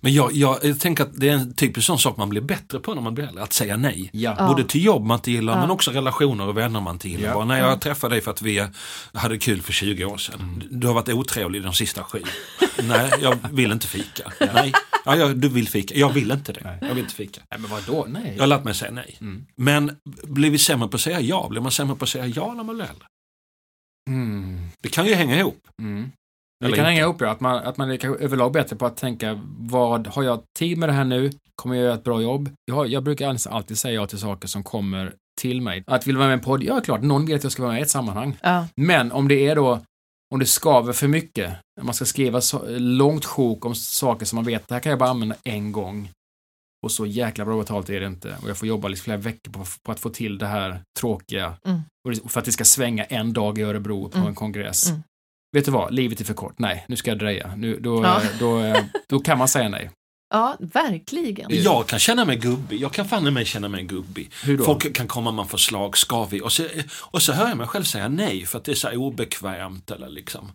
Speaker 3: Men jag, jag, jag tänker att det är en typisk sån sak man blir bättre på när man blir äldre, att säga nej.
Speaker 2: Ja.
Speaker 4: Ja.
Speaker 3: Både till jobb man inte gillar
Speaker 4: Ja.
Speaker 3: men också relationer och vänner man inte gillar.
Speaker 2: Ja.
Speaker 3: Bara, när
Speaker 4: Ja.
Speaker 3: jag träffade dig för att vi hade kul för 20 år sedan.
Speaker 2: Mm.
Speaker 3: Du har varit otrevlig de sista sju. Nej, jag vill inte fika. Nej, ja, jag, du vill fika. Jag vill inte det.
Speaker 2: Nej.
Speaker 3: Jag vill inte fika.
Speaker 2: Nej, men vadå? Nej.
Speaker 3: Jag har lärt mig säga nej.
Speaker 2: Mm.
Speaker 3: Men blir vi sämre på att säga ja? Blir man sämre på att säga ja när man blir äldre?
Speaker 2: Mm.
Speaker 3: Det kan ju hänga ihop.
Speaker 2: Det kan
Speaker 3: inte.
Speaker 2: hänga ihop, ja. Att man, att man är kanske överlag bättre på att tänka, vad har jag tid med det här nu? Kommer jag göra ett bra jobb? Jag, har, jag brukar alltid säga ja till saker som kommer till mig. Att vill vara med i en podd? Ja, klart, någon vill att jag ska vara med i ett sammanhang.
Speaker 4: ja.
Speaker 2: Men om det är då, om det skaver för mycket, man ska skriva så, långt sjok om saker som man vet, det här kan jag bara använda en gång. Och så jäkla bra betalt är det inte. Och jag får jobba liksom flera veckor på, på att få till det här tråkiga.
Speaker 4: Mm.
Speaker 2: Och för att det ska svänga en dag i Örebro på
Speaker 4: Mm.
Speaker 2: en kongress.
Speaker 4: Mm.
Speaker 2: Vet du vad, livet är för kort. Nej, nu ska jag dreja. Nu, då,
Speaker 4: Ja.
Speaker 2: då, då, då kan man säga nej.
Speaker 4: ja, verkligen.
Speaker 3: Jag kan känna mig gubbig. Jag kan fan i mig känna mig gubbig.
Speaker 2: Hur då?
Speaker 3: Folk kan komma med förslag, ska vi? Och så, och så hör jag mig själv säga nej för att det är så här obekvämt eller liksom.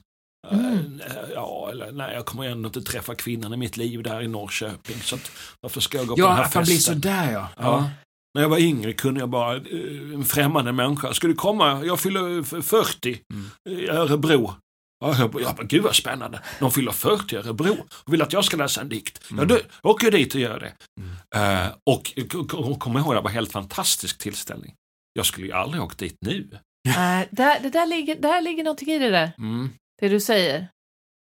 Speaker 4: Mm.
Speaker 3: eh, Ja, eller nej, jag kommer ändå inte träffa kvinnan i mitt liv där i Norrköping. Så att, varför ska jag gå på
Speaker 2: Ja,
Speaker 3: den här
Speaker 2: att man blir
Speaker 3: festen?
Speaker 2: sådär ja.
Speaker 3: Ja. När jag var yngre kunde jag bara, eh, en främmande människa, ska du komma, jag fyller f- 40
Speaker 2: Mm.
Speaker 3: i Örebro. Ja, jag gud vad spännande. De fyller 40 i Örebro och vill att jag ska läsa en dikt. Ja,
Speaker 2: Mm.
Speaker 3: då åker dit och gör det. Eh, och k- k- kom ihåg, det var en helt fantastisk tillställning. Jag skulle ju aldrig åkt dit nu.
Speaker 4: Nej, där, det där ligger, där ligger någonting i det där,
Speaker 2: Mm.
Speaker 4: det du säger.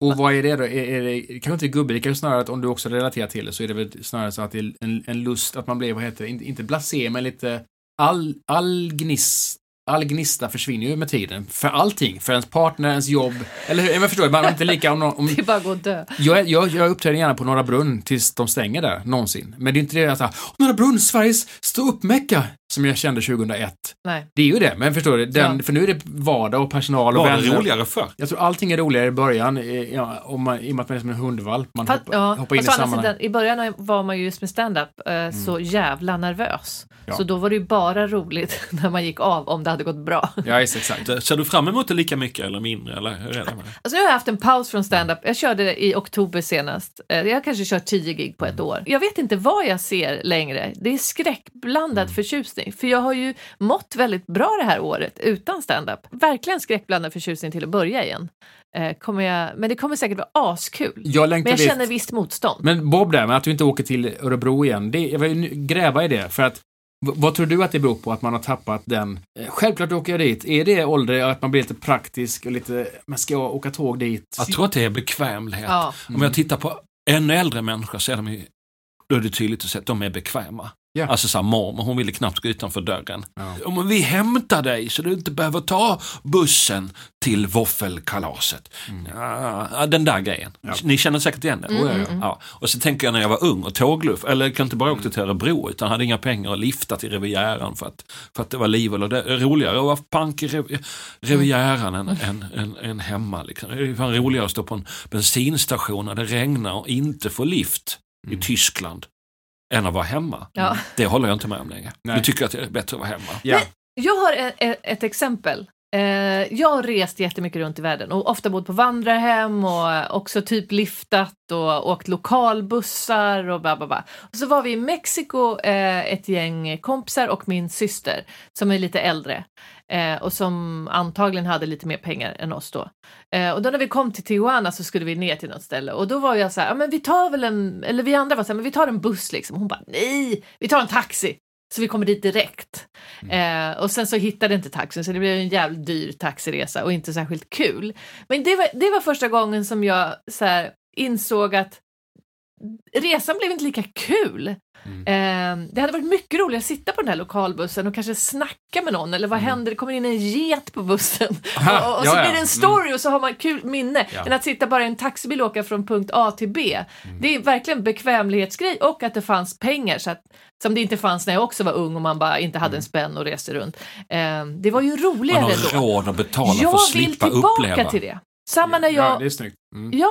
Speaker 2: Och vad är det då? Är, är det kanske inte gubbe, det kan ju snarare att om du också relaterar till det så är det väl snarare så att det är en, en lust att man blir, vad heter det, inte, inte blasé men lite all, all gnist All gnista försvinner ju med tiden. För allting. För ens partner, ens jobb. Eller hur? Jag förstår, man är inte lika om, någon- om
Speaker 4: Det är bara att gå och dö.
Speaker 2: jag, jag, jag uppträder gärna på Norra Brunn tills de stänger där, någonsin. Men det är inte det att säga, Norra Brunn, Sveriges stå upp-mecka, som jag kände 2001.
Speaker 4: Nej.
Speaker 2: Det är ju det, men förstår du, den,
Speaker 4: Ja.
Speaker 2: för nu är det vardag och personal och
Speaker 3: Var det
Speaker 2: vänner.
Speaker 3: roligare förr?
Speaker 2: Jag tror allting är roligare i början, ja, om man, i och med att man är som en hundvalp. Man
Speaker 4: Fast,
Speaker 2: hoppar,
Speaker 4: ja,
Speaker 2: hoppar in i sammanhang.
Speaker 4: I början var man ju just med stand-up eh, så jävla nervös.
Speaker 2: Ja.
Speaker 4: Så då var det ju bara roligt när man gick av om det hade gått bra.
Speaker 2: Ja, just, exakt.
Speaker 3: Ser du fram emot det lika mycket eller mindre? Eller hur är det med det?
Speaker 4: Alltså nu har jag haft en paus från stand-up. Jag körde det i oktober senast. Eh, Jag har kanske kört tio gig på ett år. Jag vet inte vad jag ser längre. Det är skräckblandad förtjusning. För jag har ju mått väldigt bra det här året utan stand-up. Verkligen skräckblandad förtjusning till att börja igen. Eh, Kommer jag, men det kommer säkert vara askul.
Speaker 2: Jag
Speaker 4: Men jag
Speaker 2: dit.
Speaker 4: känner visst motstånd.
Speaker 2: Men Bob där, med att du inte åker till Örebro igen, det, jag vill gräva i det. För att, vad tror du att det beror på att man har tappat den? Eh, Självklart åker jag dit. Är det ålder att man blir lite praktisk och lite, men ska jag åka tåg dit?
Speaker 3: Jag tror att det är bekvämlighet.
Speaker 4: Ja.
Speaker 3: Om jag tittar på ännu äldre människor så är de ju, då är det tydligt att se att de är bekväma.
Speaker 2: Ja.
Speaker 3: Alltså så här, mormor, hon ville knappt gå utanför dörren.
Speaker 2: Ja.
Speaker 3: Vi hämtar dig så du inte behöver ta bussen till våffelkalaset. Ja, den där grejen.
Speaker 2: Mm. Ja.
Speaker 3: Ni känner säkert igen det?
Speaker 4: Mm, mm, mm.
Speaker 3: Ja. Och så tänker jag när jag var ung och tågluff, eller jag kan inte bara åka till Örebro utan hade inga pengar att lifta till Rivieran för att, för att det var liv eller det, roligare att vara pank i Riv- Rivieran än, än, än, än hemma. Liksom. Det är fan roligare att stå på en bensinstation när det regnar och inte få lift i Tyskland än att vara hemma.
Speaker 4: Ja.
Speaker 3: Det håller jag inte med om längre.
Speaker 2: Nej.
Speaker 3: Nu tycker jag att det är bättre att vara hemma.
Speaker 2: Ja.
Speaker 4: Jag har ett, ett, ett exempel. Eh, jag har rest jättemycket runt i världen och ofta bott på vandrarhem och också typ liftat och åkt lokalbussar och bla bla bla. Och så var vi i Mexiko, eh, ett gäng kompisar och min syster som är lite äldre eh, och som antagligen hade lite mer pengar än oss då. Eh, och då när vi kom till Tijuana så skulle vi ner till något ställe och då var jag så här, ja men vi tar väl en, eller vi andra var så här, men vi tar en buss liksom. Hon bara, nej, vi tar en taxi. Så vi kommer dit direkt. Eh, och sen så hittade inte taxin så det blev en jävligt dyr taxiresa och inte särskilt kul. Men det var, det var första gången som jag så här, insåg att resan blev inte lika kul.
Speaker 2: Mm.
Speaker 4: Eh, det hade varit mycket roligare att sitta på den här lokalbussen och kanske snacka med någon eller vad händer, det kommer in en get på bussen
Speaker 2: Aha,
Speaker 4: och, och så
Speaker 2: ja,
Speaker 4: blir det en story och så har man kul minne
Speaker 2: Ja.
Speaker 4: än att sitta bara i en taxibil och åka från punkt A till B. Det är verkligen bekvämlighetsgrej och att det fanns pengar så att, som det inte fanns när jag också var ung och man bara inte hade en spänn och reste runt. Eh, det var ju
Speaker 3: Man
Speaker 4: roligare
Speaker 3: har
Speaker 4: då.
Speaker 3: råd att betala för
Speaker 4: Jag
Speaker 3: att
Speaker 4: vill
Speaker 3: slippa
Speaker 4: tillbaka
Speaker 3: uppleva.
Speaker 4: till det. Samma när jag
Speaker 2: Ja, det är snyggt. Mm.
Speaker 4: Ja,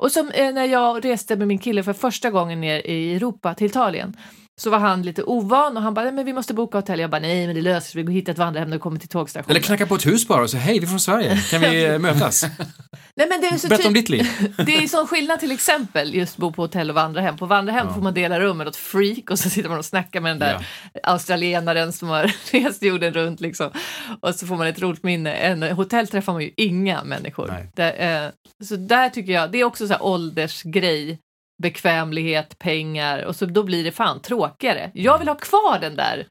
Speaker 4: och som eh, när jag reste med min kille för första gången ner i Europa till Italien så var han lite ovan och han bara, "Nej, men vi måste boka hotell. Jag bara, nej men det löser sig, vi går hitta ett vandrarhem när vi kommer till tågstationen.
Speaker 2: Eller knacka på ett hus bara och säga hej, vi är från Sverige, kan vi mötas?
Speaker 4: nej, men det är så
Speaker 2: Berätta om
Speaker 4: typ-
Speaker 2: ditt liv.
Speaker 4: Det är sån skillnad till exempel just bo på hotell och vandrarhem. På vandrarhem får man dela rum med något freak och så sitter man och snackar med den där australienaren som har rest jorden runt liksom. Och så får man ett roligt minne. En hotell träffar man ju inga människor. Där, eh, så där tycker jag, det är också så här åldersgrej, bekvämlighet, pengar och så då blir det fan tråkigare. Jag vill ha kvar den där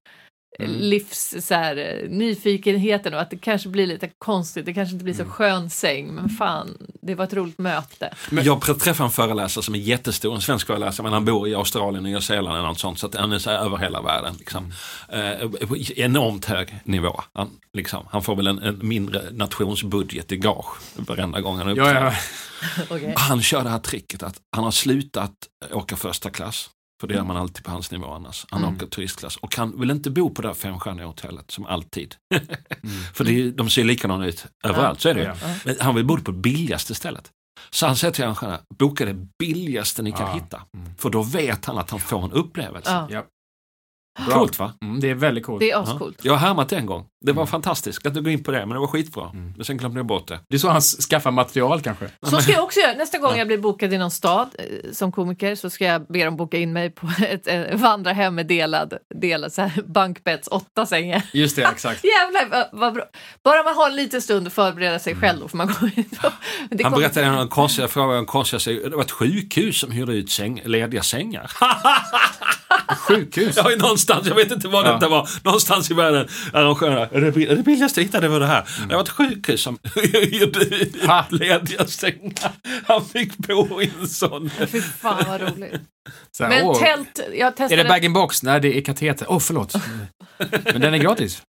Speaker 2: Mm.
Speaker 4: livs så här, eh, nyfikenheten och att det kanske blir lite konstigt, det kanske inte blir så
Speaker 2: Mm.
Speaker 4: skön säng, men fan, det var ett roligt möte.
Speaker 3: Jag träffade en föreläsare som är jättestor, en svensk föreläsare, men han bor i Australien och Nya Zeeland eller något sånt. Så att han är så här över hela världen. Liksom. Eh, på enormt hög nivå. Han, liksom, han får väl en, en mindre nationsbudget i gage varenda gång han
Speaker 2: Ja,
Speaker 3: uppträder.
Speaker 2: ja.
Speaker 4: Okej.
Speaker 3: Han kör det här tricket att han har slutat åka första klass. För det gör man alltid på hans nivå annars. Han
Speaker 2: Mm.
Speaker 3: åker turistklass. Och han vill inte bo på det här femstjärniga hotellet som alltid.
Speaker 2: Mm.
Speaker 3: För det de ser likadana ut överallt, så är det.
Speaker 2: Ja.
Speaker 3: Men han vill bo på det billigaste stället. Så han säger till arrangörerna, boka det billigaste ni kan hitta.
Speaker 2: Mm.
Speaker 3: För då vet han att han får en upplevelse.
Speaker 2: Bra.
Speaker 3: Coolt va?
Speaker 2: Mm, det är väldigt coolt.
Speaker 4: det är ascoolt.
Speaker 3: Jag har härmat det en gång. Det var
Speaker 2: Mm.
Speaker 3: fantastiskt att du går in på det, men det var skitbra.
Speaker 2: Mm.
Speaker 3: Men sen glömde jag bort det.
Speaker 2: Det är så han skaffar material kanske.
Speaker 4: Så ska jag också göra. Nästa gång jag blir bokad i någon stad eh, som komiker så ska jag be dem boka in mig på ett eh, vandrarhem med delad, delad så här bankbädds, åtta sängar.
Speaker 2: Just det, exakt.
Speaker 4: Jävlar vad, vad bra. Bara man har en liten stund att förbereda sig själv då får man gå in. Det
Speaker 3: Han berättade en konstig fråga, en konstig, det var ett sjukhus som hyrde ut säng, lediga sängar.
Speaker 2: Sjukhus.
Speaker 3: Ja, någonstans, jag vet inte vad
Speaker 2: Ja.
Speaker 3: detta var, någonstans i världen, arrangörerna, är det, är det billigaste jag hittade var det här. Det var ett sjukhus som lediga sängar. Han fick bo i en sån.
Speaker 4: Fy fan vad roligt.
Speaker 2: Här,
Speaker 4: Men
Speaker 2: åh,
Speaker 4: tält, jag
Speaker 2: Är
Speaker 4: testade.
Speaker 2: det bag-in-box? Nej, det är kateter. Åh, oh, förlåt. Men den är gratis.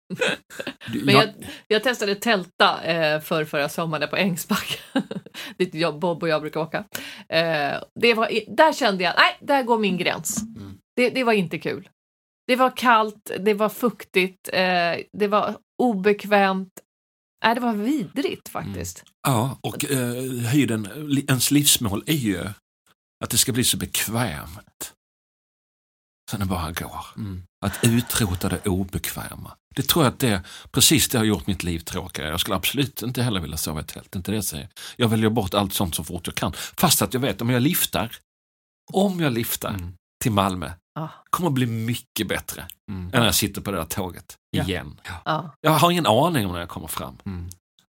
Speaker 2: Du,
Speaker 4: Men
Speaker 2: jag,
Speaker 4: jag, jag testade tälta eh, för förra sommaren på Ängsbacka. Dit jag, Bob och jag brukar åka. Eh, det var, där kände jag, nej, där går min gräns.
Speaker 2: Mm.
Speaker 4: Det, det var inte kul. Det var kallt, det var fuktigt, eh, det var obekvämt. Nej, det var vidrigt faktiskt.
Speaker 3: Ja, och eh, höjden, ens livsmål är ju att det ska bli så bekvämt. Så det bara går.
Speaker 2: mm.
Speaker 3: Att utrota det obekväma. Det tror jag att det precis det har gjort mitt liv tråkigare. Jag skulle absolut inte heller vilja sova i tält. Inte det jag säger. Jag väljer bort allt sånt så fort jag kan. Fast att jag vet om jag liftar, om jag liftar
Speaker 2: Mm.
Speaker 3: Till Malmö,
Speaker 4: Ah.
Speaker 3: kommer att bli mycket bättre
Speaker 2: Mm.
Speaker 3: än när jag sitter på det där tåget
Speaker 2: Ja.
Speaker 3: igen.
Speaker 4: Ja,
Speaker 3: Jag har ingen aning om när jag kommer fram.
Speaker 2: Mm.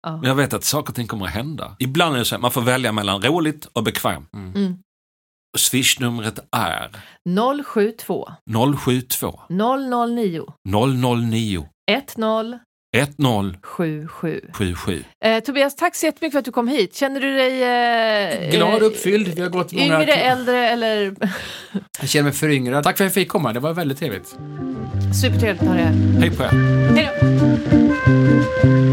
Speaker 4: ja.
Speaker 3: Men jag vet att saker och ting kommer att hända. Ibland är det så att man får välja mellan roligt och bekväm.
Speaker 4: Mm.
Speaker 3: Swishnumret är
Speaker 4: 072
Speaker 3: 072
Speaker 4: 009
Speaker 3: 009
Speaker 4: 10
Speaker 3: 1077.
Speaker 4: 77. Eh, Tobias, tack så jättemycket för att du kom hit. Känner du dig eh,
Speaker 2: Glad uppfylld. Vi har gått många...
Speaker 4: yngre, äldre eller
Speaker 2: Jag känner mig föryngrad. Tack för att jag fick komma. Det var väldigt trevligt.
Speaker 4: supertrevligt att ha dig här?
Speaker 3: Hej på er.
Speaker 4: Hej då!